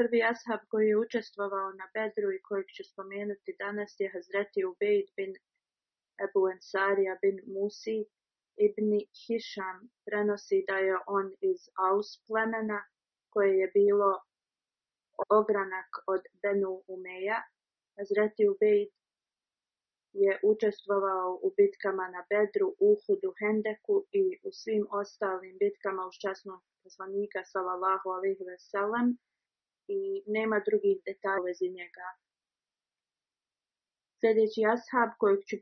Prvi ashab koji je učestvovao na Bedru i kojeg ću spomenuti danas je Hazreti Ubejd bin Ebu musi bin Musi ibn Hisham. prenosi da je on iz Aus plemena koje je bilo ogranak od Benu Umeja. Hazreti Ubejd je učestvovao u bitkama na Bedru, Uhudu, Hendeku i u svim ostalim bitkama uz časnog poslanika sallallahu alaihi veselam i nema drugih detalja u njega. Sljedeći ashab kojeg ću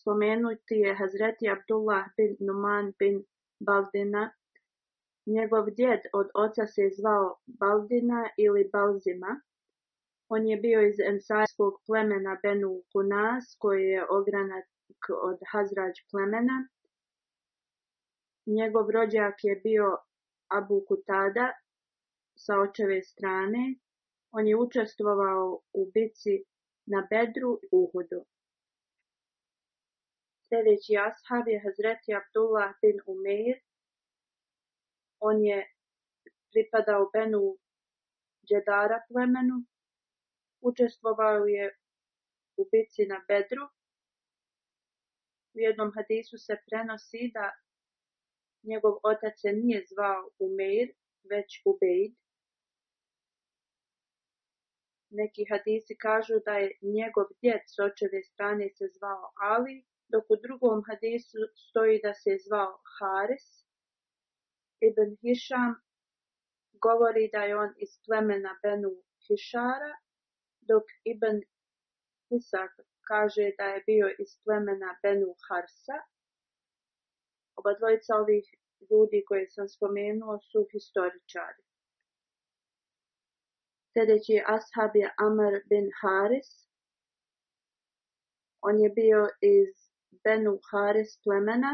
spomenuti je Hazreti Abdullah bin Numan bin Baldina. Njegov djed od oca se zvao Baldina ili Balzima. On je bio iz ensajskog plemena Benu Kunas, koji je ogranak od Hazrađ plemena. Njegov rođak je bio Abu Kutada, sa očeve strane, on je učestvovao u bici na Bedru i Uhudu. Sljedeći ashab je Hazreti Abdullah bin Umeir. On je pripadao Benu Džedara plemenu. Učestvovao je u bici na Bedru. U jednom hadisu se prenosi da njegov otac se nije zvao Umeir, već Ubeid. Neki hadisi kažu da je njegov djed s očeve strane se zvao Ali, dok u drugom hadisu stoji da se je zvao Haris. Ibn Hišam govori da je on iz plemena Benu Hišara, dok Ibn Hisak kaže da je bio iz plemena Benu Harsa. Oba dvojica ovih ljudi koje sam spomenuo su historičari sljedeći ashab je Amr bin Haris. On je bio iz Benu Haris plemena.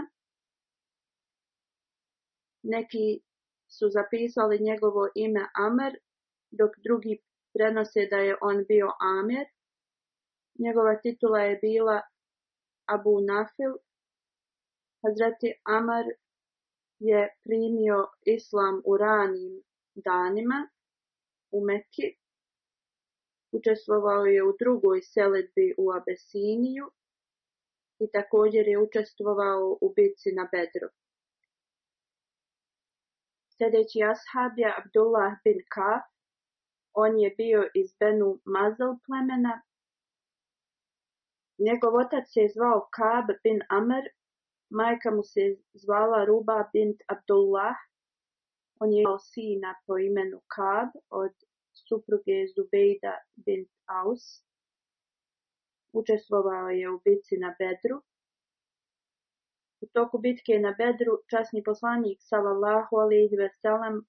Neki su zapisali njegovo ime Amr, dok drugi prenose da je on bio Amir. Njegova titula je bila Abu Nafil. Hazreti Amar je primio islam u ranim danima, u Mekki. učestvovao je u drugoj seledbi u Abesiniju i također je učestvovao u bitci na Bedru. Sljedeći ashab je Abdullah bin ka on je bio iz Benu Mazal plemena. Njegov otac se zvao Kab bin Amr, majka mu se zvala Ruba bint Abdullah, on je imao sina po imenu Kab od supruge Zubejda bint Aus. Učestvovao je u bitci na Bedru. U toku bitke na Bedru časni poslanik sallallahu alaihi veselam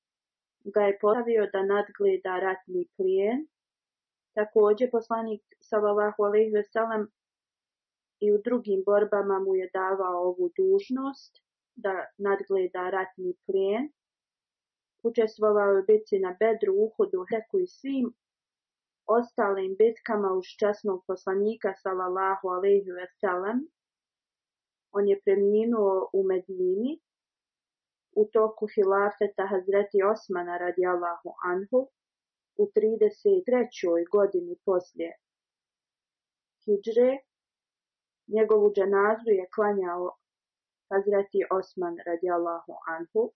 ga je postavio da nadgleda ratni plijen. Također poslanik sallallahu alaihi veselam i u drugim borbama mu je davao ovu dužnost da nadgleda ratni plijen. Učestvovao je bitci na Bedru, Uhudu, Heku i svim ostalim bitkama uz časnog poslanika sallallahu ve sellem. On je preminuo u Medini u toku hilafeta Hazreti Osmana radijallahu anhu u 33. godini poslije Hidžre. Njegovu dženazu je klanjao Hazreti Osman radijallahu anhu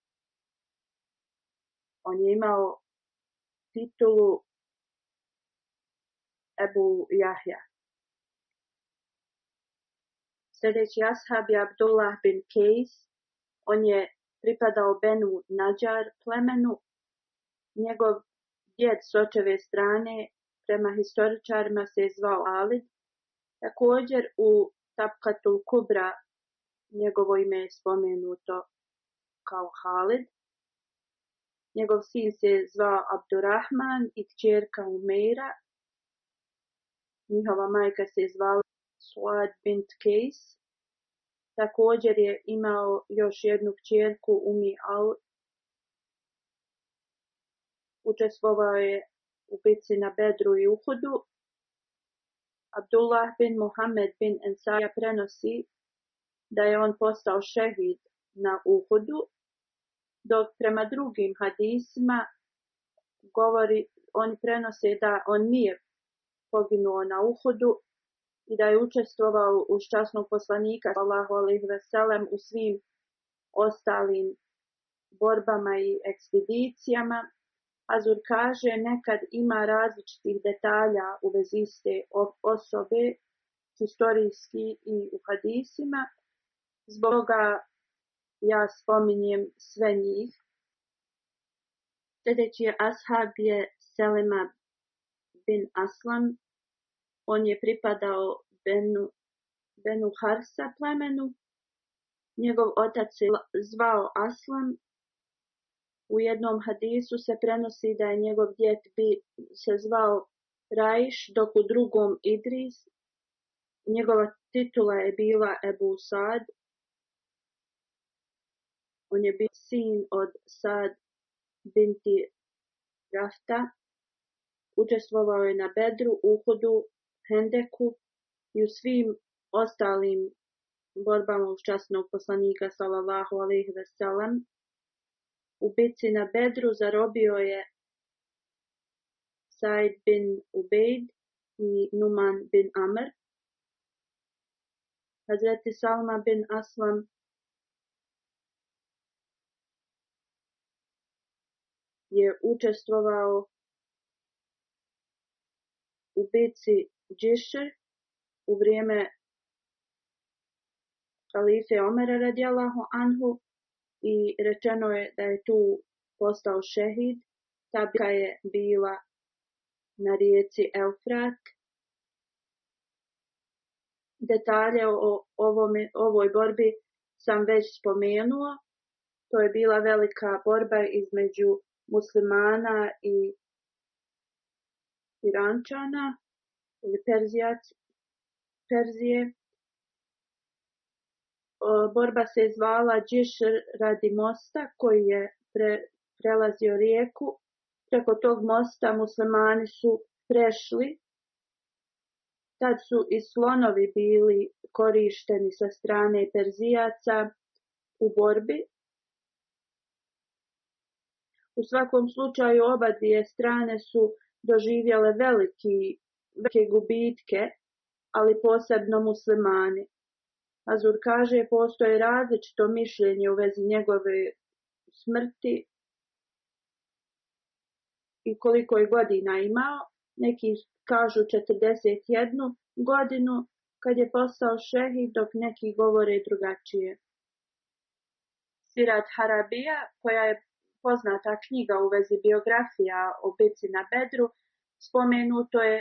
on je imao titulu Ebu Jahja. Sljedeći ashab je Abdullah bin Kejs. On je pripadao Benu Nadjar plemenu. Njegov djed s očeve strane prema historičarima se zvao Alid. Također u Tapkatul Kubra njegovo ime je spomenuto kao Halid. Njegov sin se zvao Abdurrahman i kćerka Umeira. Njihova majka se zvala Suad bint Kejs. Također je imao još jednu kćerku Umi Al. Učestvovao je u bitci na Bedru i Uhudu. Abdullah bin Mohamed bin Ensaja prenosi da je on postao šehid na Uhudu dok prema drugim hadisima govori, oni prenose da on nije poginuo na uhodu i da je učestvovao u časnog poslanika Allahu veselem u svim ostalim borbama i ekspedicijama. Azur kaže nekad ima različitih detalja u vezi iste osobe historijski i u hadisima. Zbog ja spominjem sve njih. Sljedeći je Ashab je Selema bin Aslam. On je pripadao Benu, Harsa plemenu. Njegov otac je zvao Aslam. U jednom hadisu se prenosi da je njegov djet bi se zvao Rajš, dok u drugom Idris. Njegova titula je bila Ebu Sad, on je bio sin od Sa'd binti Rafta, učestvovao je na Bedru, Uhudu, Hendeku i u svim ostalim borbama uz časnog poslanika sallallahu alaihi veselam. U bitci na Bedru zarobio je Said bin Ubejd i Numan bin Amr. Hazreti Salma bin Aslam je učestvovao u bici Džišće u vrijeme Halife Omera radijalahu anhu i rečeno je da je tu postao šehid. Ta je bila na rijeci Elfrat Detalje o ovome, ovoj borbi sam već spomenuo. To je bila velika borba između muslimana i Irančana ili Perzijac, Perzije. Borba se zvala Džišr radi mosta koji je prelazio rijeku. Preko tog mosta muslimani su prešli. Tad su i slonovi bili korišteni sa strane Perzijaca u borbi u svakom slučaju oba dvije strane su doživjele veliki, velike gubitke, ali posebno muslimani. Azur kaže postoje različito mišljenje u vezi njegove smrti i koliko je godina imao. Neki kažu 41 godinu kad je postao šehi, dok neki govore drugačije. Sirat Harabija, koja je poznata knjiga u vezi biografija o Bici na Bedru, spomenuto je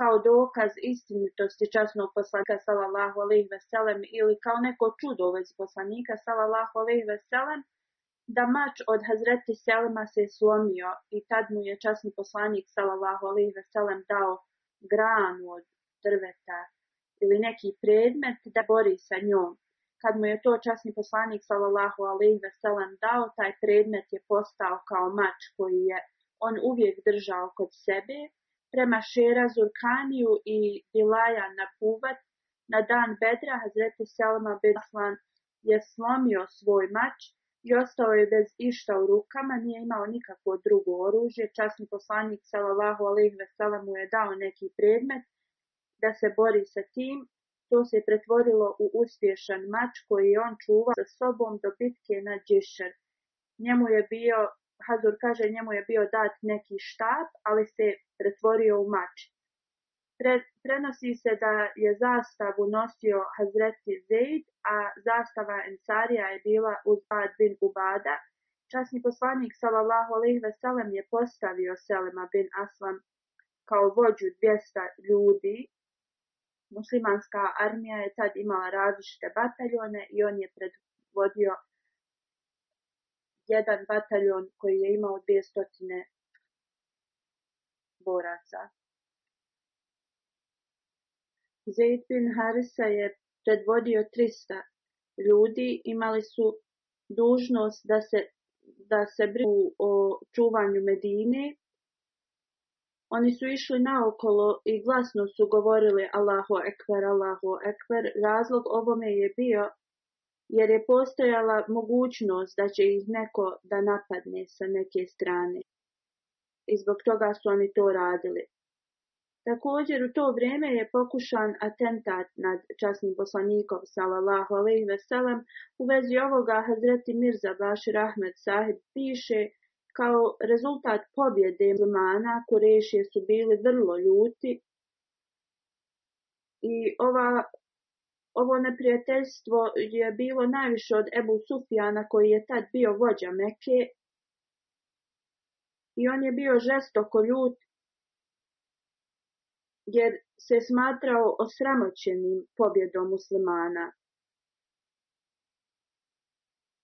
kao dokaz istinitosti časnog poslanika sallallahu alejhi ve sellem ili kao neko čudo u vezi poslanika sallallahu alejhi ve da mač od Hazreti Selma se slomio i tad mu je časni poslanik sallallahu alejhi ve sellem dao granu od drveta ili neki predmet da bori sa njom kad mu je to časni poslanik sallallahu alejhi ve sellem dao, taj predmet je postao kao mač koji je on uvijek držao kod sebe. Prema Šera Zurkaniju i Bilaja na Puvat, na dan Bedra Hazreti Selma Beslan je slomio svoj mač i ostao je bez išta u rukama, nije imao nikakvo drugo oružje. Časni poslanik sallallahu alejhi ve mu je dao neki predmet da se bori sa tim to se pretvorilo u uspješan mač koji je on čuva sa sobom do bitke na Džišer. Njemu je bio, Hazur kaže, njemu je bio dat neki štab, ali se pretvorio u mač. prenosi se da je zastavu nosio Hazreti Zaid, a zastava Ensarija je bila Bad bin Ubada. Časni poslanik sallallahu alejhi ve sellem je postavio Selema bin Aslam kao vođu 200 ljudi muslimanska armija je tad imala različite bataljone i on je predvodio jedan bataljon koji je imao dvije boraca. Zaid bin Harisa je predvodio 300 ljudi, imali su dužnost da se, da se brinu o čuvanju Medine oni su išli naokolo i glasno su govorili Allahu ekber, Allahu ekber. Razlog ovome je bio jer je postojala mogućnost da će ih neko da napadne sa neke strane. I zbog toga su oni to radili. Također u to vrijeme je pokušan atentat nad časnim poslanikom sallallahu alejhi ve u vezi ovoga Hazreti Mirza Bashir Ahmed Sahib piše kao rezultat pobjede muslimana Kurešije su bili vrlo ljuti i ova, ovo neprijateljstvo je bilo najviše od Ebu Sufijana koji je tad bio vođa Meke i on je bio žestoko ljut jer se smatrao osramoćenim pobjedom muslimana.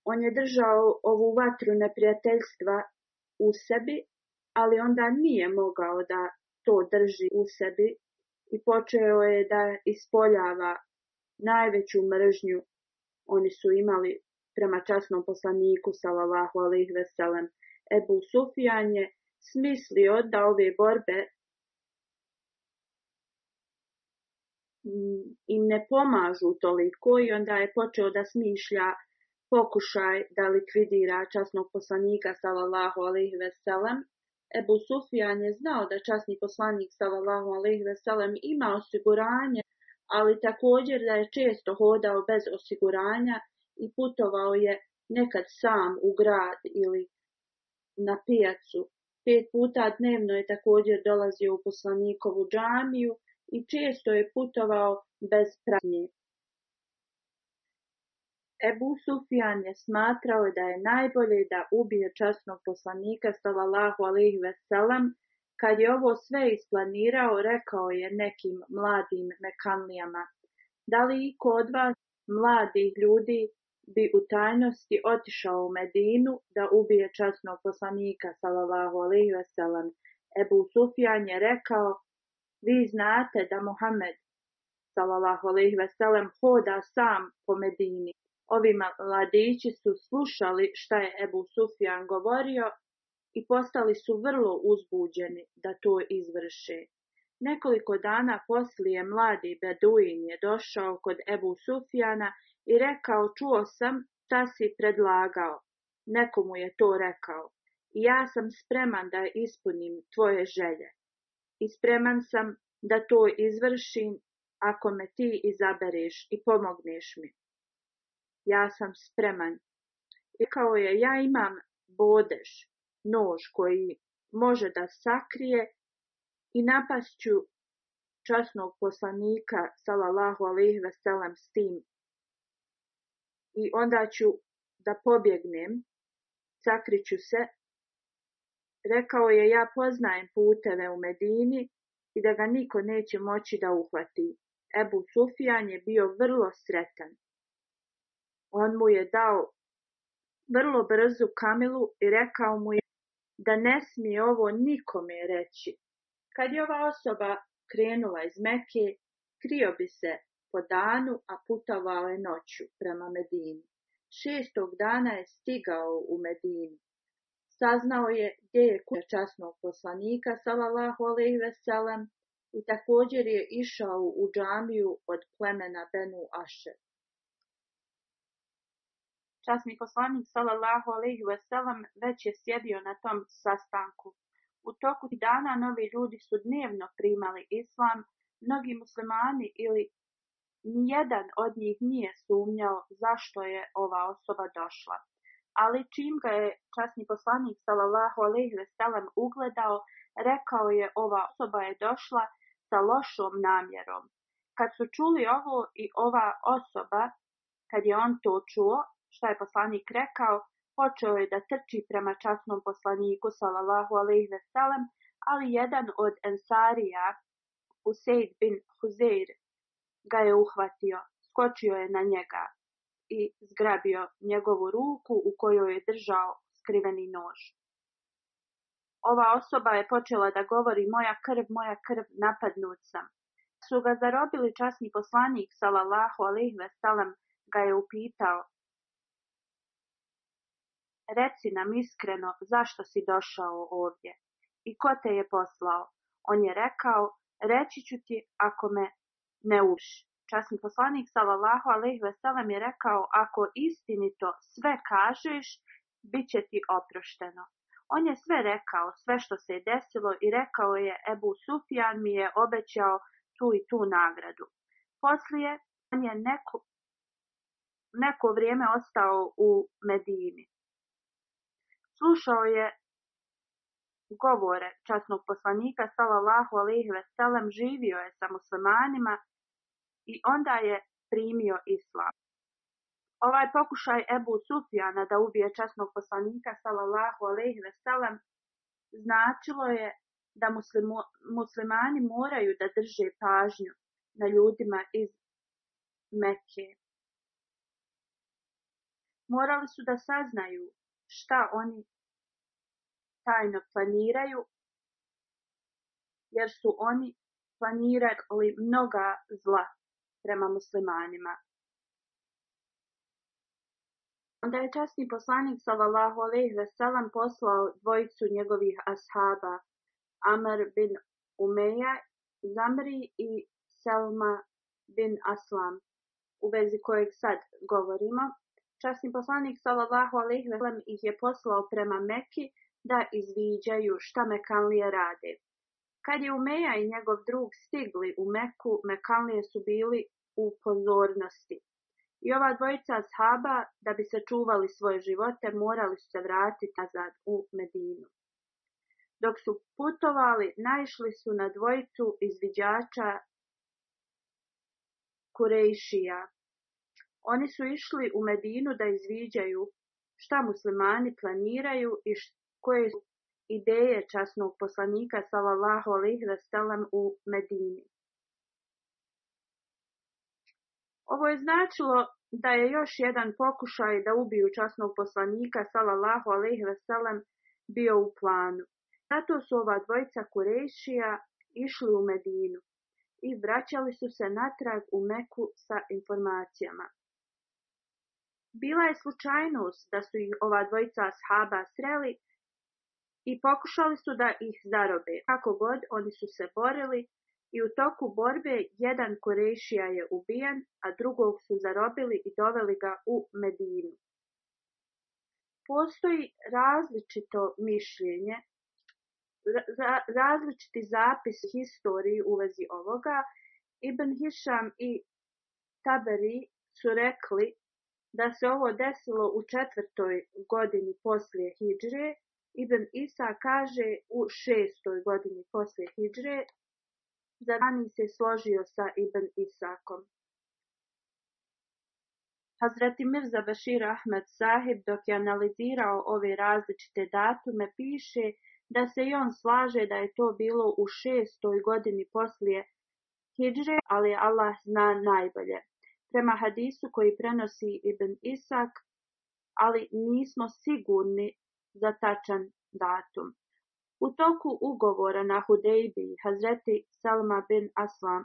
On je držao ovu vatru neprijateljstva u sebi, ali onda nije mogao da to drži u sebi i počeo je da ispoljava najveću mržnju oni su imali prema časnom poslaniku salavahu alejhi ve Ebu Sufjan je smislio da ove borbe mm, im ne pomažu toliko i onda je počeo da smišlja Pokušaj da likvidira časnog poslanika sallallahu alejhi ve Ebu Sufjan je znao da časni poslanik sallallahu alejhi ve ima osiguranje, ali također da je često hodao bez osiguranja i putovao je nekad sam u grad ili na pijacu. Pet puta dnevno je također dolazio u poslanikovu džamiju i često je putovao bez pratnje. Ebu Sufjan je smatrao da je najbolje da ubije časnog poslanika sallallahu alih ve Kad je ovo sve isplanirao, rekao je nekim mladim mekanlijama: "Da li iko od vas mladih ljudi bi u tajnosti otišao u Medinu da ubije časnog poslanika sallallahu alejhi ve Ebu Sufjan je rekao: "Vi znate da Muhammed sallallahu alejhi hoda sam po Medini." Ovi mladići su slušali šta je Ebu Sufjan govorio i postali su vrlo uzbuđeni da to izvrši. Nekoliko dana poslije mladi Beduin je došao kod Ebu Sufjana i rekao čuo sam šta si predlagao. Nekomu je to rekao. I ja sam spreman da ispunim tvoje želje. I spreman sam da to izvršim ako me ti izabereš i pomogneš mi ja sam spreman. Rekao je, ja imam bodež, nož koji može da sakrije i napasću časnog poslanika, salalahu alaihi veselam, s tim. I onda ću da pobjegnem, sakriću se. Rekao je, ja poznajem puteve u Medini i da ga niko neće moći da uhvati. Ebu Sufjan je bio vrlo sretan. On mu je dao vrlo brzu kamilu i rekao mu je da ne smije ovo nikome reći. Kad je ova osoba krenula iz Meke, krio bi se po danu, a putovao je noću prema Medini. Šestog dana je stigao u Medini. Saznao je gdje je kuća časnog poslanika, salalahu alaihi veselem, i također je išao u džamiju od plemena Benu Ašer. Časni poslanik sallallahu alejhi ve sellem već je sjedio na tom sastanku. U toku dana novi ljudi su dnevno primali islam, mnogi muslimani ili nijedan od njih nije sumnjao zašto je ova osoba došla. Ali čim ga je časni poslanik sallallahu alejhi ve sellem ugledao, rekao je ova osoba je došla sa lošom namjerom. Kad su čuli ovo i ova osoba, kad je on to čuo, šta je poslanik rekao, počeo je da trči prema časnom poslaniku sallallahu ve veselem, ali jedan od ensarija, Useid bin Huzeir, ga je uhvatio, skočio je na njega i zgrabio njegovu ruku u kojoj je držao skriveni nož. Ova osoba je počela da govori moja krv, moja krv, napadnut sam. Su ga zarobili časni poslanik, salallahu alaihi veselam, ga je upitao, Reci nam iskreno zašto si došao ovdje i ko te je poslao. On je rekao, reći ću ti ako me ne uši. Časni poslanik sallallahu alejhi ve je rekao, ako istinito sve kažeš, bit će ti oprošteno. On je sve rekao, sve što se je desilo i rekao je Ebu Sufjan mi je obećao tu i tu nagradu. Poslije on je neko, neko vrijeme ostao u Medini. Slušao je govore časnog poslanika sallallahu alejhi ve živio je sa muslimanima i onda je primio islam. Ovaj pokušaj Ebu Sufjana da ubije časnog poslanika sallallahu alejhi ve značilo je da muslimani moraju da drže pažnju na ljudima iz Mekke. Morali su da saznaju šta oni tajno planiraju jer su oni planirali mnoga zla prema muslimanima. Onda je časni poslanik sallallahu alejhi ve sellem poslao dvojicu njegovih ashaba Amr bin Umeja, Zamri i Selma bin Aslam u vezi kojeg sad govorimo. Časni poslanik sallallahu alejhi ve sellem ih je poslao prema Meki da izviđaju šta Mekanlije rade. Kad je Umeja i njegov drug stigli u Meku, Mekanlije su bili u pozornosti. I ova dvojica shaba, da bi sačuvali svoje živote, morali su se vratiti nazad u Medinu. Dok su putovali, naišli su na dvojicu izviđača Kurejšija. Oni su išli u Medinu da izviđaju šta muslimani planiraju i koje su ideje časnog poslanika sallallahu alejhi ve u Medini. Ovo je značilo da je još jedan pokušaj da ubiju časnog poslanika sallallahu alejhi ve bio u planu. Zato su ova dvojica Kurešija išli u Medinu i vraćali su se natrag u Meku sa informacijama. Bila je slučajnost da su ih ova dvojica ashaba sreli i pokušali su da ih zarobe, kako god oni su se borili i u toku borbe jedan korešija je ubijen, a drugog su zarobili i doveli ga u Medinu. Postoji različito mišljenje, različiti zapis historiji u vezi ovoga. Ibn Hišam i Taberi su rekli da se ovo desilo u četvrtoj godini poslije Hidžre, Ibn Isak kaže u šestoj godini poslije za Zabani se složio sa Ibn Isakom. Hazreti Mirza Bashir Ahmed Sahib dok je analizirao ove različite datume piše da se i on slaže da je to bilo u šestoj godini poslije hidre, ali Allah zna najbolje. Prema hadisu koji prenosi Ibn Isak, ali nismo sigurni za tačan datum. U toku ugovora na Hudejbi Hazreti Salma bin Aslam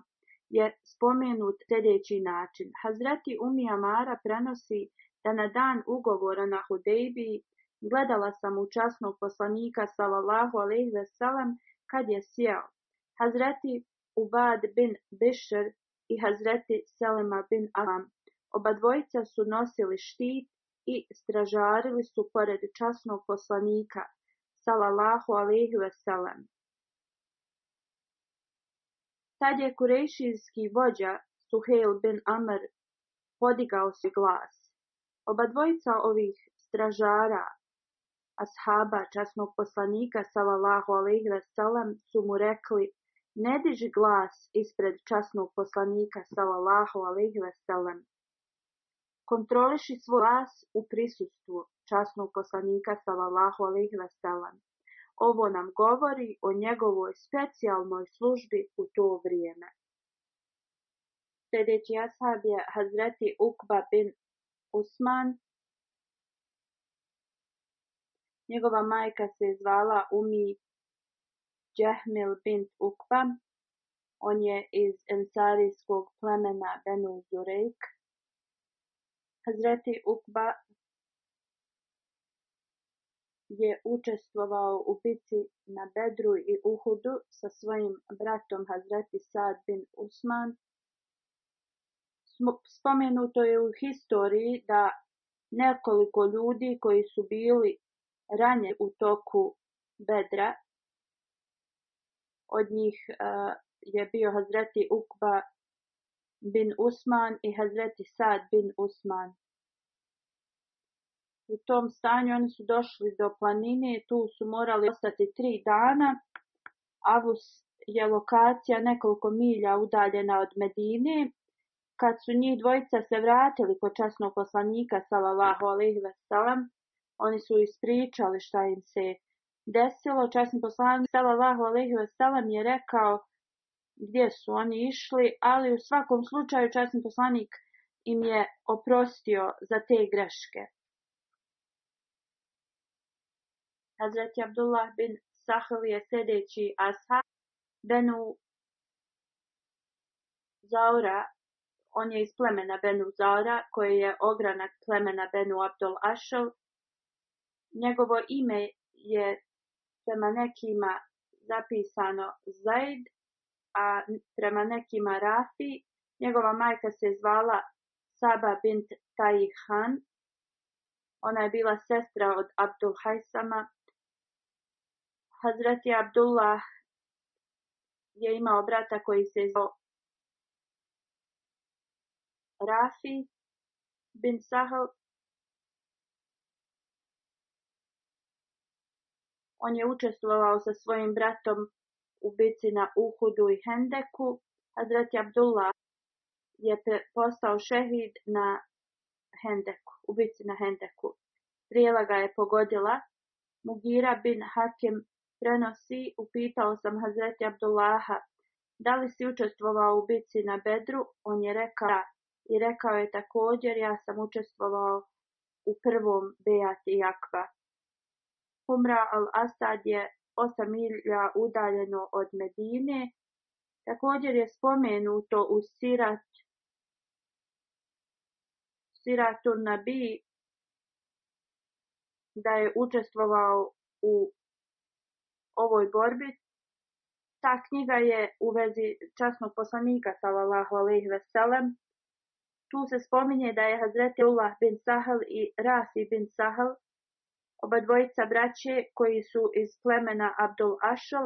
je spomenut sljedeći način. Hazreti Umija Mara prenosi da na dan ugovora na Hudejbi gledala sam u časnog poslanika Salallahu alaihi veselam kad je sjeo. Hazreti Ubad bin Bishr i Hazreti Selema bin Aslam, Oba dvojica su nosili štit i stražarili su pored časnog poslanika, salallahu alaihi veselem. Tad je kurejšijski vođa Suhail bin Amr podigao se glas. Oba dvojica ovih stražara, ashaba časnog poslanika salallahu alaihi su mu rekli ne diži glas ispred časnog poslanika salallahu alaihi kontroliši svoj glas u prisustvu časnog poslanika sallallahu ve Ovo nam govori o njegovoj specijalnoj službi u to vrijeme. Sljedeći ashab je Hazreti Ukba bin Usman. Njegova majka se zvala Umi Džehmil bin Ukba. On je iz ensarijskog plemena Benu Zurejk Hazreti Ukba je učestvovao u bici na Bedru i Uhudu sa svojim bratom Hazreti Sad bin Usman. Spomenuto je u historiji da nekoliko ljudi koji su bili ranje u toku Bedra, od njih eh, je bio Hazreti Ukba bin Usman i Hazreti Sad bin Usman. U tom stanju oni su došli do planine, tu su morali ostati tri dana. Avus je lokacija nekoliko milja udaljena od Medine. Kad su njih dvojica se vratili kod časnog poslanika, salalahu alaihi wasalam, oni su ispričali šta im se desilo. Časni poslanik, salalahu alaihi je rekao gdje su oni išli, ali u svakom slučaju časni poslanik im je oprostio za te greške. Hazreti Abdullah bin Sahel je sedeći ashab Benu Zaura, on je iz plemena Benu Zaura, koji je ogranak plemena Benu Abdul Ashel. Njegovo ime je prema nekima zapisano Zaid, a prema nekima Rafi, njegova majka se zvala Saba bint Taih Ona je bila sestra od Abdul Hajsama. Hazreti Abdullah je imao brata koji se zvao Rafi bin Sahal. On je učestvovao sa svojim bratom Ubici na Uhudu i Hendeku, Hazreti Abdullah je postao šehid na Hendeku, u na Hendeku. Prijela ga je pogodila. Mugira bin Hakim prenosi, upitao sam Hazreti Abdullaha, da li si učestvovao u bici na Bedru? On je rekao I rekao je također, ja sam učestvovao u prvom Bejati Jakva. Umra al-Asad je osam milja udaljeno od Medine, također je spomenuto u Sirat, Siratul Nabi da je učestvovao u ovoj borbi. Ta knjiga je u vezi časnog poslanika sallallahu alejhi Tu se spominje da je Hazreti Ullah bin Sahal i Rasi bin Sahal Obadvojica braće, koji su iz plemena Abdul ashal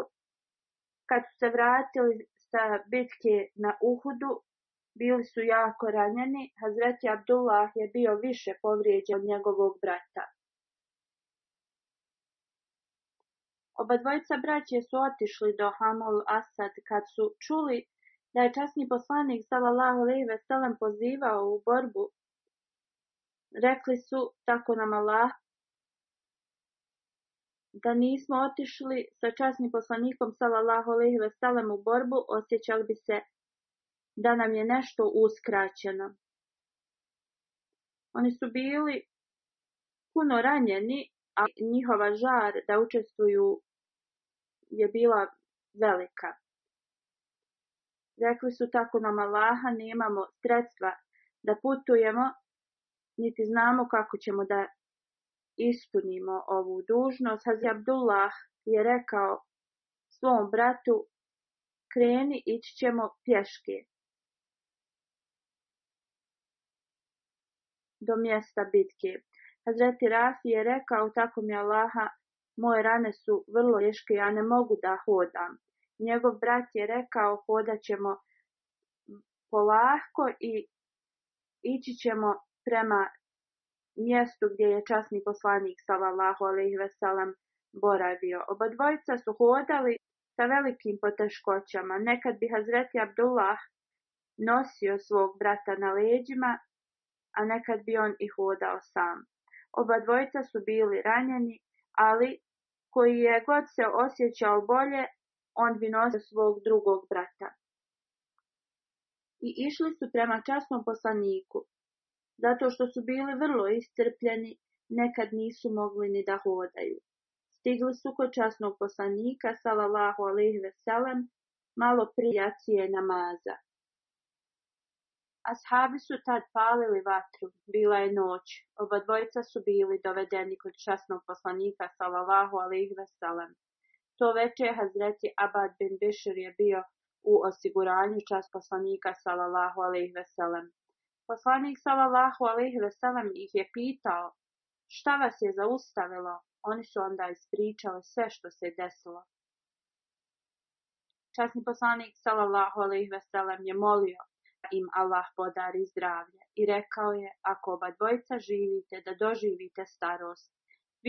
kad su se vratili sa bitke na Uhudu, bili su jako ranjeni, Hazreti Abdullah je bio više povrijeđen od njegovog brata. Oba dvojica braće su otišli do Hamul Asad kad su čuli da je časni poslanik sallallahu alejhi ve sellem pozivao u borbu. Rekli su tako nam Allah da nismo otišli sa časnim poslanikom sallallahu alejhi ve sellem u borbu, osjećali bi se da nam je nešto uskraćeno. Oni su bili puno ranjeni, a njihova žar da učestvuju je bila velika. Rekli su tako nam Allaha, nemamo sredstva da putujemo, niti znamo kako ćemo da ispunimo ovu dužnost. Hazi Abdullah je rekao svom bratu, kreni, ići ćemo pješke. Do mjesta bitke. Hazreti Rafi je rekao, tako mi Allaha, moje rane su vrlo ješke, ja ne mogu da hodam. Njegov brat je rekao, hodat ćemo polahko i ići ćemo prema mjestu gdje je časni poslanik sallallahu alejhi ve boravio. dvojica su hodali sa velikim poteškoćama. Nekad bi Hazreti Abdullah nosio svog brata na leđima, a nekad bi on i hodao sam. Oba dvojica su bili ranjeni, ali koji je god se osjećao bolje, on bi nosio svog drugog brata. I išli su prema časnom poslaniku. Zato što su bili vrlo iscrpljeni, nekad nisu mogli ni da hodaju. Stigli su kod časnog poslanika, salalahu alaihi veselem, malo prijacije namaza. Ashabi su tad palili vatru, bila je noć, oba dvojica su bili dovedeni kod časnog poslanika, salalahu alaihi veselem. To večer Hazreti Abad bin je bio u osiguranju čas poslanika, salalahu alaihi veselem. Poslanik sallallahu alejhi ve sellem ih je pitao: "Šta vas je zaustavilo?" Oni su onda ispričali sve što se desilo. Časni poslanik sallallahu alejhi ve sellem je molio da im Allah podari zdravlje i rekao je: "Ako oba dvojica živite da doživite starost,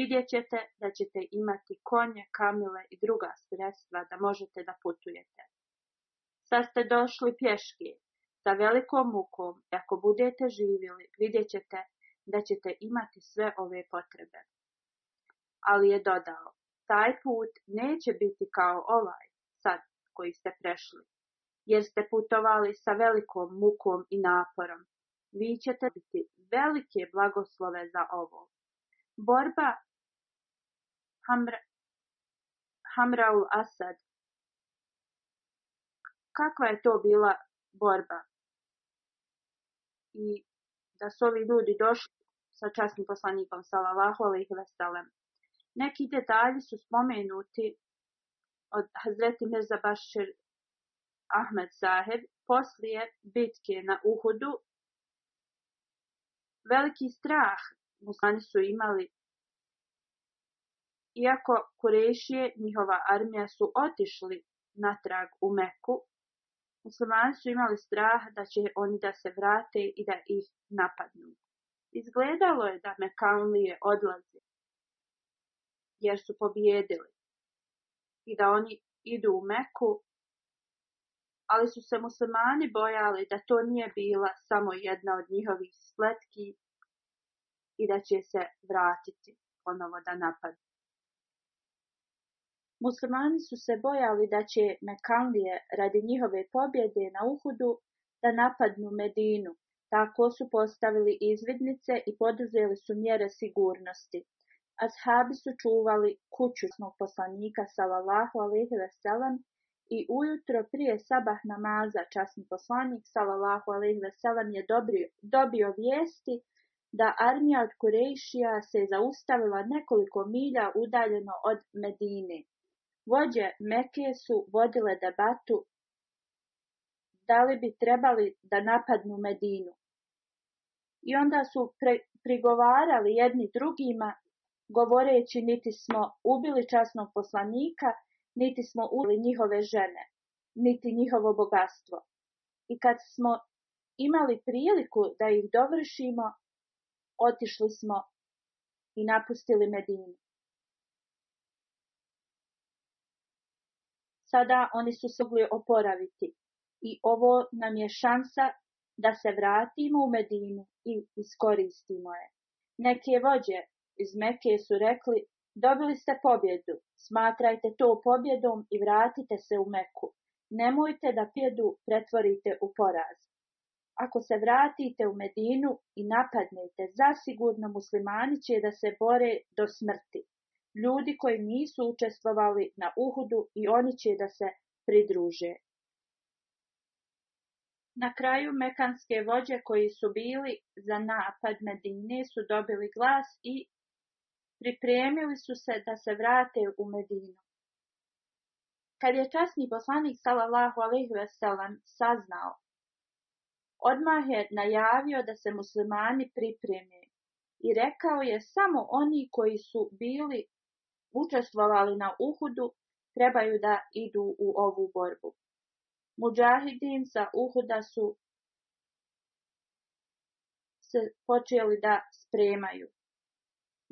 vidjet ćete da ćete imati konje, kamile i druga sredstva da možete da putujete. Sad ste došli pješki. Sa velikom mukom, ako budete živjeli, vidjet ćete da ćete imati sve ove potrebe. Ali je dodao, taj put neće biti kao ovaj, sad koji ste prešli, jer ste putovali sa velikom mukom i naporom. Vi ćete biti velike blagoslove za ovo. Borba Hamraul Asad. Kakva je to bila borba? i da su ovi ljudi došli sa časnim poslanikom sallallahu alaihi veselem. Neki detalji su spomenuti od Hazreti Mirza Bašir Ahmed Zahir. poslije bitke na Uhudu. Veliki strah muslimani su imali iako Kurešije, njihova armija su otišli natrag u Meku, Muslimani su imali strah da će oni da se vrate i da ih napadnu. Izgledalo je da Mekanlije odlaze, jer su pobijedili i da oni idu u Meku, ali su se muslimani bojali da to nije bila samo jedna od njihovih sletki i da će se vratiti ponovo da napadnu. Muslimani su se bojali da će Mekanlije radi njihove pobjede na Uhudu da napadnu Medinu, tako su postavili izvidnice i poduzeli su mjere sigurnosti. Ashabi su čuvali kuću poslanika salallahu ali ve i ujutro prije sabah namaza časni poslanik salallahu alaihi veselam je dobio, dobio vijesti da armija od Kurejšija se zaustavila nekoliko milja udaljeno od Medine. Vođe Mekije su vodile debatu da li bi trebali da napadnu Medinu. I onda su prigovarali jedni drugima, govoreći niti smo ubili časnog poslanika, niti smo ubili njihove žene, niti njihovo bogatstvo. I kad smo imali priliku da ih dovršimo, otišli smo i napustili Medinu. sada oni su se mogli oporaviti. I ovo nam je šansa da se vratimo u Medinu i iskoristimo je. Neke vođe iz Mekije su rekli, dobili ste pobjedu, smatrajte to pobjedom i vratite se u Meku. Nemojte da pjedu pretvorite u poraz. Ako se vratite u Medinu i napadnete, zasigurno muslimani će da se bore do smrti ljudi koji nisu učestvovali na Uhudu i oni će da se pridruže. Na kraju mekanske vođe koji su bili za napad Medine su dobili glas i pripremili su se da se vrate u Medinu. Kad je časni poslanik sallallahu alejhi ve saznao, odmah je najavio da se muslimani pripreme i rekao je samo oni koji su bili učestvovali na Uhudu trebaju da idu u ovu borbu. Muđahidin sa Uhuda su se počeli da spremaju.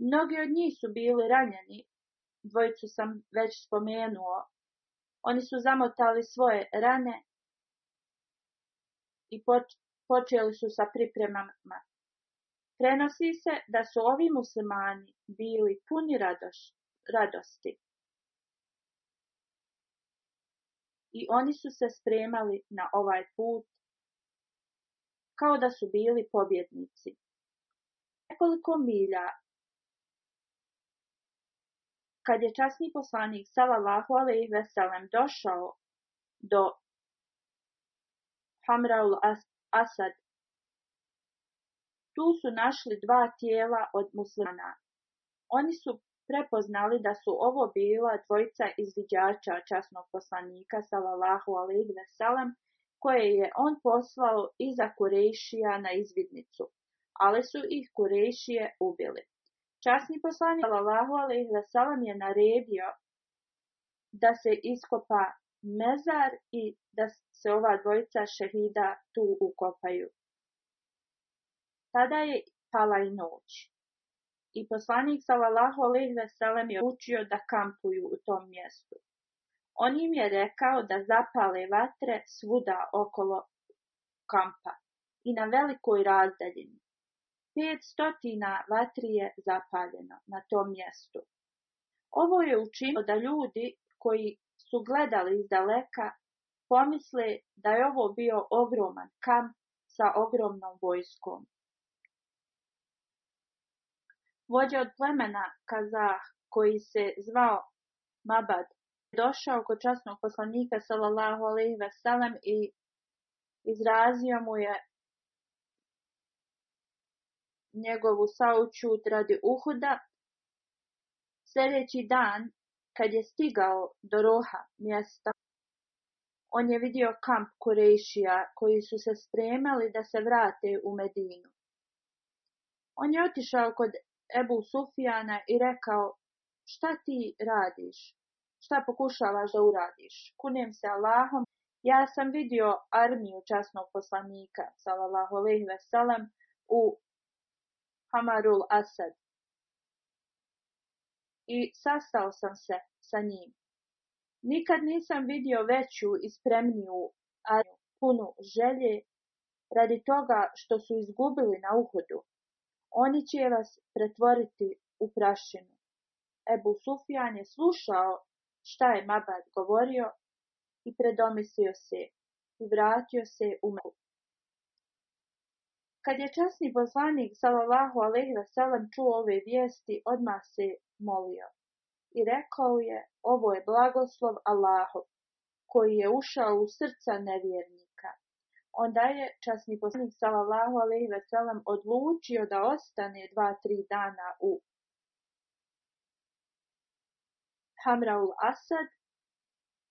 Mnogi od njih su bili ranjeni, dvojicu sam već spomenuo. Oni su zamotali svoje rane i počeli su sa pripremama. Prenosi se da su ovi muslimani bili puni radoš radosti. I oni su se spremali na ovaj put kao da su bili pobjednici. Nekoliko milja kad je časni poslanik sallallahu alaihi veselem došao do Hamraul Asad tu su našli dva tijela od muslimana. Oni su prepoznali da su ovo bila dvojica izviđača časnog poslanika sallallahu alejhi koje je on poslao iza kurešija na izvidnicu, ali su ih kurešije ubili. Časni poslanik sallallahu alejhi ve je naredio da se iskopa mezar i da se ova dvojica šehida tu ukopaju. Tada je pala i noć. I poslanik sallallahu alejhi ve je učio da kampuju u tom mjestu. On im je rekao da zapale vatre svuda okolo kampa i na velikoj razdaljini. 500 vatri je zapaljeno na tom mjestu. Ovo je učinio da ljudi koji su gledali iz daleka pomisle da je ovo bio ogroman kamp sa ogromnom vojskom. Vođa od plemena Kazah, koji se zvao Mabad, došao kod časnog poslanika sallallahu alaihi i izrazio mu je njegovu saučut radi Uhuda. Sljedeći dan, kad je stigao do Roha mjesta, on je vidio kamp Kurešija koji su se spremali da se vrate u Medinu. On je otišao kod Ebu Sufijana i rekao, šta ti radiš? Šta pokušavaš da uradiš? Kunem se Allahom, ja sam vidio armiju časnog poslanika, salallahu alaihi veselem, u Hamarul Asad. I sastao sam se sa njim. Nikad nisam vidio veću i spremniju armiju, punu želje, radi toga što su izgubili na uhodu oni će vas pretvoriti u prašinu. Ebu Sufjan je slušao šta je Mabad govorio i predomislio se i vratio se u Meku. Kad je časni poslanik sallallahu alejhi ve čuo ove vijesti, odmah se molio i rekao je: "Ovo je blagoslov Allahu koji je ušao u srca nevjerni onda je časni poslanik sallallahu alejhi ve sellem odlučio da ostane 2-3 dana u Hamraul Asad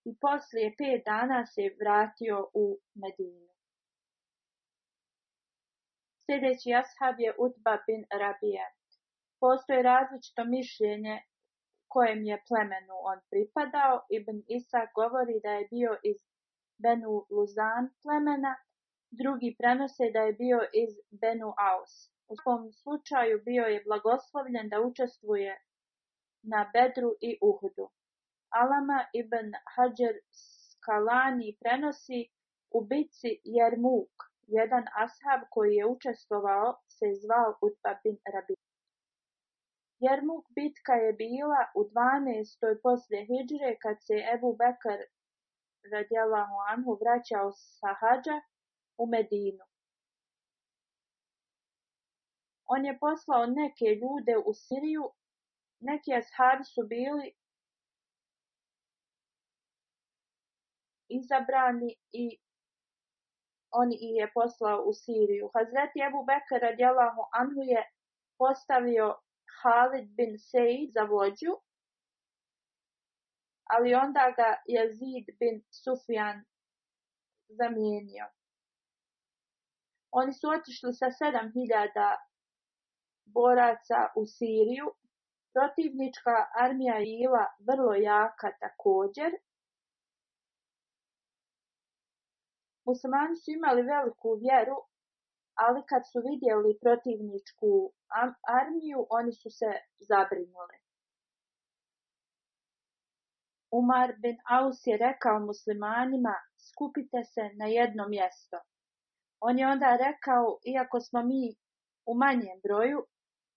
i poslije 5 dana se vratio u Medinu. Sljedeći ashab je Utba bin Rabije. Postoje različito mišljenje kojem je plemenu on pripadao. Ibn Isa govori da je bio iz Benu Luzan plemena, Drugi prenose da je bio iz Benu Aus. U svom slučaju bio je blagoslovljen da učestvuje na Bedru i Uhudu. Alama ibn Hajar Skalani prenosi u bici Jermuk. Jedan ashab koji je učestvovao se zvao Utba bin Rabi. Jermuk bitka je bila u 12. poslije Hidžre kad se Ebu Bekr radijalahu anhu vraćao sa hađa u Medinu. On je poslao neke ljude u Siriju, neki ashabi su bili izabrani i on i je poslao u Siriju. Hazreti Ebu Bekara radijalahu anhu je postavio Halid bin Sejid za vođu, ali onda ga jezid bin Sufjan zamijenio. Oni su otišli sa 7000 boraca u Siriju. Protivnička armija je bila vrlo jaka također. Muslimani su imali veliku vjeru, ali kad su vidjeli protivničku armiju, oni su se zabrinuli. Umar bin Aus je rekao muslimanima, skupite se na jedno mjesto. On je onda rekao, iako smo mi u manjem broju,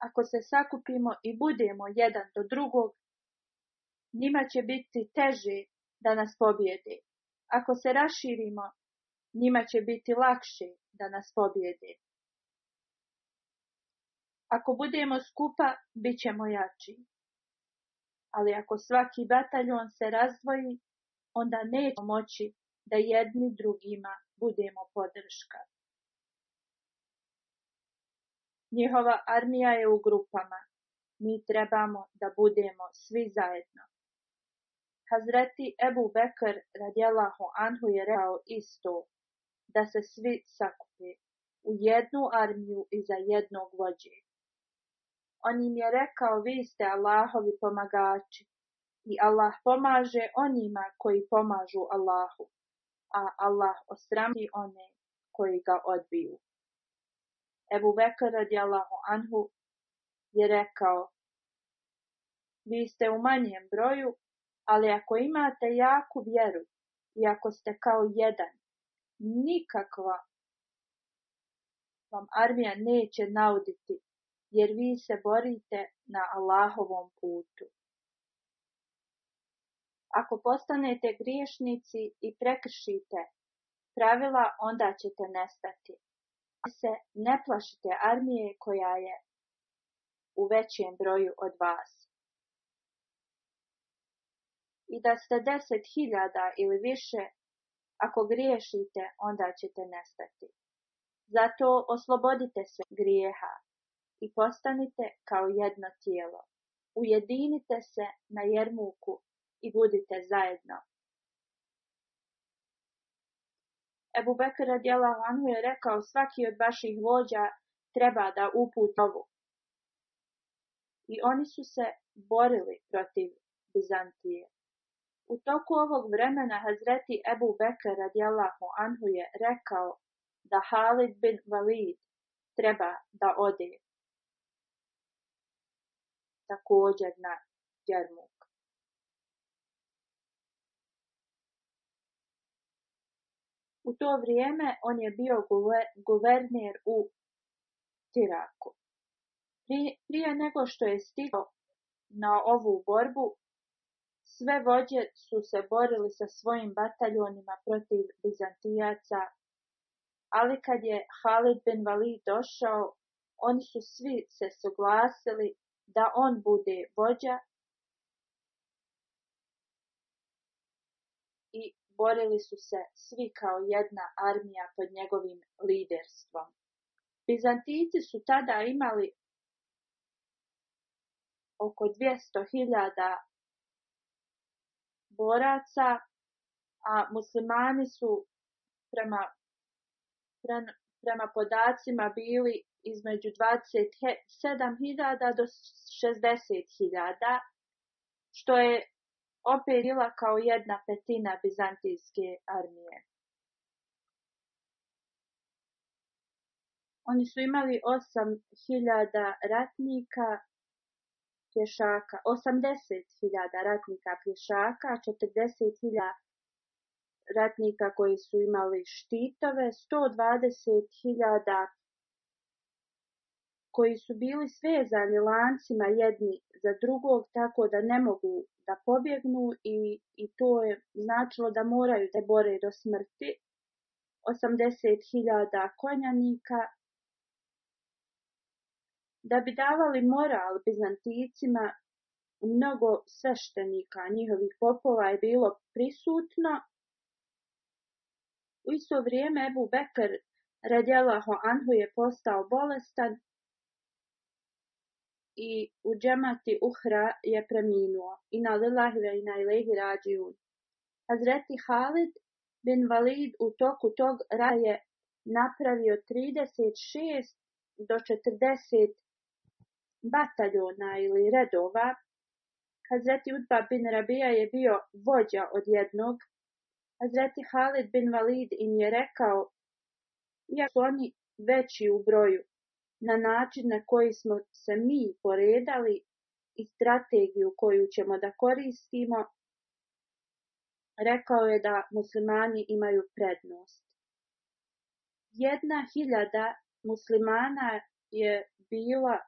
ako se sakupimo i budemo jedan do drugog, njima će biti teže da nas pobjede. Ako se raširimo, njima će biti lakše da nas pobjede. Ako budemo skupa, bit ćemo jači. Ali ako svaki bataljon se razvoji, onda ne moći da jedni drugima budemo podrška. Njihova armija je u grupama. Mi trebamo da budemo svi zajedno. Hazreti Ebu Bekr radijalahu anhu je rekao isto, da se svi sakupi u jednu armiju i za jednog vođe. On im je rekao, vi ste Allahovi pomagači i Allah pomaže onima koji pomažu Allahu, a Allah ostrami one koji ga odbiju. Ebu Bekr radijallahu anhu je rekao Vi ste u manjem broju, ali ako imate jaku vjeru i ako ste kao jedan, nikakva vam armija neće nauditi, jer vi se borite na Allahovom putu. Ako postanete griješnici i prekršite pravila, onda ćete nestati se ne plašite armije koja je u većem broju od vas? I da ste deset hiljada ili više, ako griješite, onda ćete nestati. Zato oslobodite se grijeha i postanite kao jedno tijelo. Ujedinite se na jermuku i budite zajedno Ebu Bekr djela anhu je rekao svaki od vaših vođa treba da uputovu. tovu. I oni su se borili protiv Bizantije. U toku ovog vremena Hazreti Ebu Bekr djela anhu je rekao da Halid bin Valid treba da ode također na Jermu. U to vrijeme on je bio guverner u Tiraku. Prije nego što je stigao na ovu borbu, sve vođe su se borili sa svojim bataljonima protiv Bizantijaca, ali kad je Halid bin Valid došao, oni su svi se suglasili da on bude vođa borili su se svi kao jedna armija pod njegovim liderstvom. Bizantici su tada imali oko 200.000 boraca, a muslimani su prema, prema podacima bili između 27.000 do 60.000, što je operila kao jedna petina bizantijske armije. Oni su imali 8.000 ratnika pješaka, 80.000 ratnika pješaka, 40.000 ratnika koji su imali štitove, 120.000 koji su bili svezani lancima jedni za drugog tako da ne mogu da pobjegnu i, i to je značilo da moraju da bore do smrti. 80.000 konjanika da bi davali moral Bizanticima, mnogo sveštenika njihovih popova je bilo prisutno. U isto vrijeme Ebu Bekr Radjelaho Anhu je postao bolestan i u džemati Uhra je preminuo. i lillahi i na ilaihi a Hazreti Halid bin Valid u toku tog raja je napravio 36 do 40 bataljona ili redova. Hazreti Udba bin Rabija je bio vođa od jednog. Hazreti Halid bin Valid im je rekao, iako su oni veći u broju, na način na koji smo se mi poredali i strategiju koju ćemo da koristimo, rekao je da muslimani imaju prednost. Jedna hiljada muslimana je bila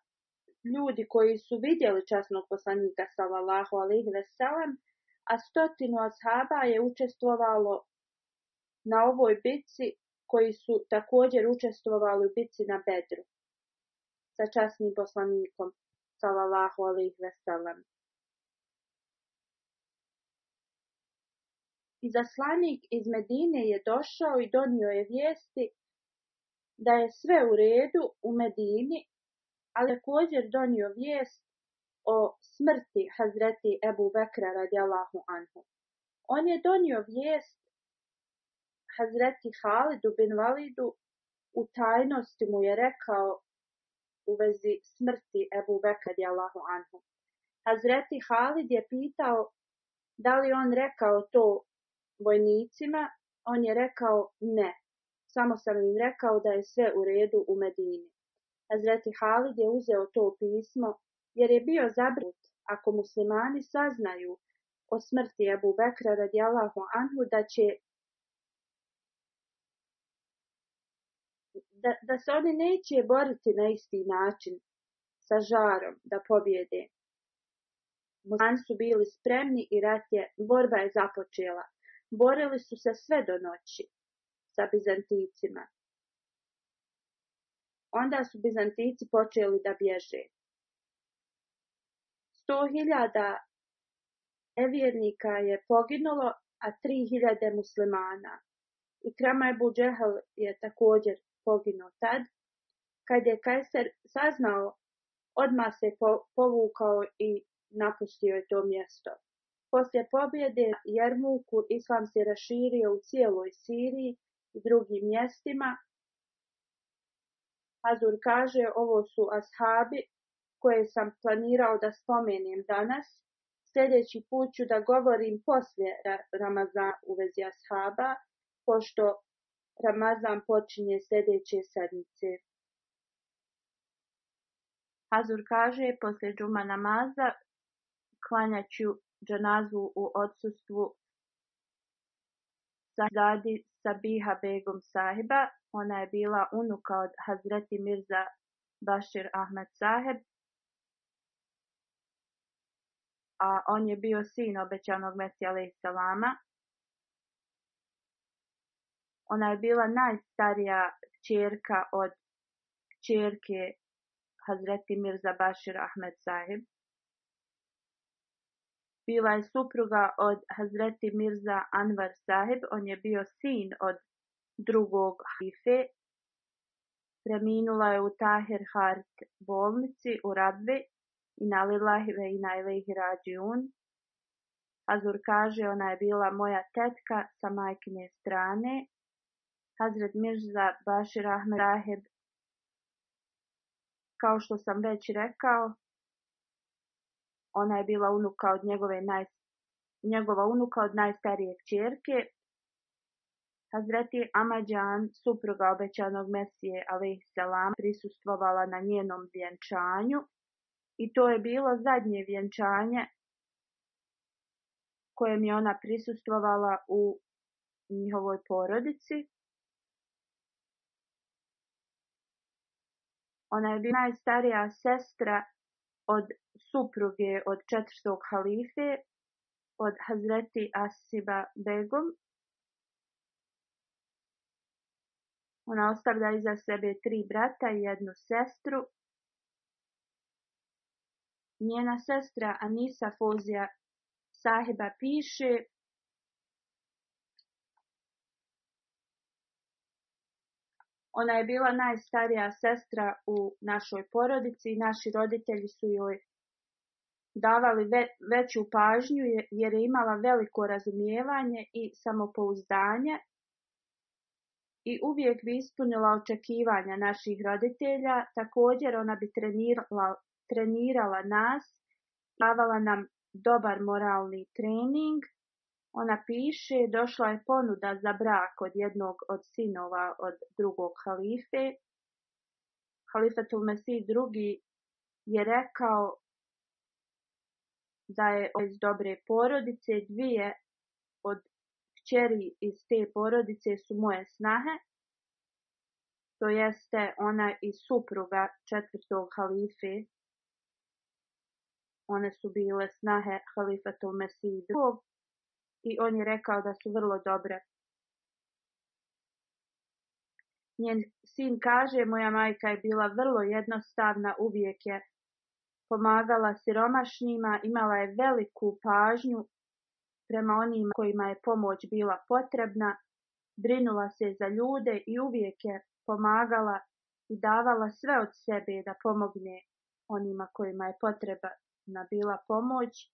ljudi koji su vidjeli časnog poslanika sallallahu alaihi veselam, a stotinu ashaba je učestvovalo na ovoj bitci koji su također učestvovali u bitci na Bedru sa časnim poslanikom, salallahu alaihi veselam. I zaslanik iz Medine je došao i donio je vijesti da je sve u redu u Medini, ali također donio vijest o smrti Hazreti Ebu Bekra radijallahu anhu. On je donio vijest Hazreti Halidu bin Validu u tajnosti mu je rekao u vezi smrti Ebu Bekr Allahu Anhu. Hazreti Halid je pitao da li on rekao to vojnicima, on je rekao ne. Samo sam im rekao da je sve u redu u Medini. Hazreti Halid je uzeo to pismo jer je bio zabrut ako muslimani saznaju o smrti Ebu Bekra radijalahu anhu da će da, se oni neće boriti na isti način sa žarom da pobjede. Muslimani su bili spremni i rat je, borba je započela. Borili su se sve do noći sa Bizanticima. Onda su Bizantici počeli da bježe. Sto hiljada nevjernika je poginulo, a tri hiljade muslimana. I Krama Buđehal je također poginuo tad. Kad je kajser saznao, odmah se povukao i napustio je to mjesto. Poslije pobjede Jermuku islam se raširio u cijeloj Siriji i drugim mjestima. Azur kaže, ovo su ashabi koje sam planirao da spomenem danas. Sljedeći put ću da govorim poslije Ramazan u vezi ashaba, pošto Ramazan počinje sljedeće sedmice. Hazur kaže, poslije džuma namaza klanjaću džanazu u odsustvu Zadi Sabiha Begum sahiba. Ona je bila unuka od Hazreti Mirza Bashir Ahmed saheb. A on je bio sin obećanog Mesija Salama. Ona je bila najstarija kćerka od kćerke Hazreti Mirza Bashir Ahmed Sahib. Bila je supruga od Hazreti Mirza Anwar Sahib. On je bio sin od drugog hajfe. Preminula je u Tahir Hart bolnici u Rabbi i na Lilahive i na Azur kaže, ona je bila moja tetka sa majkine strane, Hazret Mirza Bashir Ahmed Raheb, kao što sam već rekao, ona je bila unuka od njegove naj, njegova unuka od najstarije kćerke, Hazreti Amadjan, supruga obećanog Mesije, ali Salam, prisustvovala na njenom vjenčanju i to je bilo zadnje vjenčanje kojem je ona prisustvovala u njihovoj porodici. Ona je bila najstarija sestra od supruge od četvrtog halife, od Hazreti Asiba Begom. Ona ostavlja iza sebe tri brata i jednu sestru. Njena sestra Anisa Fozija Sahiba piše Ona je bila najstarija sestra u našoj porodici i naši roditelji su joj davali veću pažnju jer je imala veliko razumijevanje i samopouzdanje i uvijek bi ispunila očekivanja naših roditelja. Također ona bi trenirala, trenirala nas, davala nam dobar moralni trening ona piše, došla je ponuda za brak od jednog od sinova od drugog halife. Halifatul Mesih drugi je rekao da je iz dobre porodice, dvije od kćeri iz te porodice su moje snahe, to jeste ona i supruga četvrtog halife. One su bile snahe halifatul Mesih drugog. I on je rekao da su vrlo dobre. Njen sin kaže, moja majka je bila vrlo jednostavna, uvijek je pomagala siromašnima, imala je veliku pažnju prema onima kojima je pomoć bila potrebna, brinula se za ljude i uvijek je pomagala i davala sve od sebe da pomogne onima kojima je potrebna bila pomoć.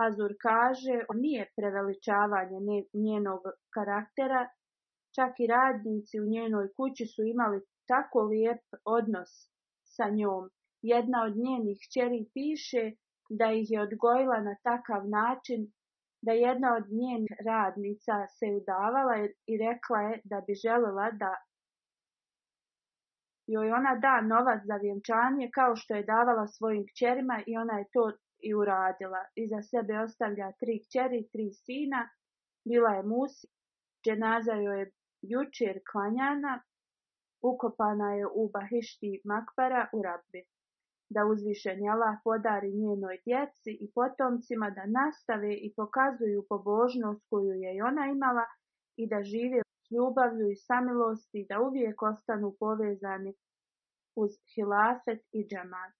Hazur kaže, nije preveličavanje njenog karaktera, čak i radnici u njenoj kući su imali tako lijep odnos sa njom. Jedna od njenih čeri piše da ih je odgojila na takav način da jedna od njenih radnica se udavala i rekla je da bi željela da joj ona da novac za vjenčanje kao što je davala svojim kćerima i ona je to i uradila. Iza sebe ostavlja tri kćeri, tri sina. Bila je musi, dženaza joj je jučer klanjana, ukopana je u Bahišti Makbara u Rabbi. Da uzvišen podari njenoj djeci i potomcima da nastave i pokazuju pobožnost koju je i ona imala i da žive s ljubavlju i samilosti, da uvijek ostanu povezani uz hilaset i džamat.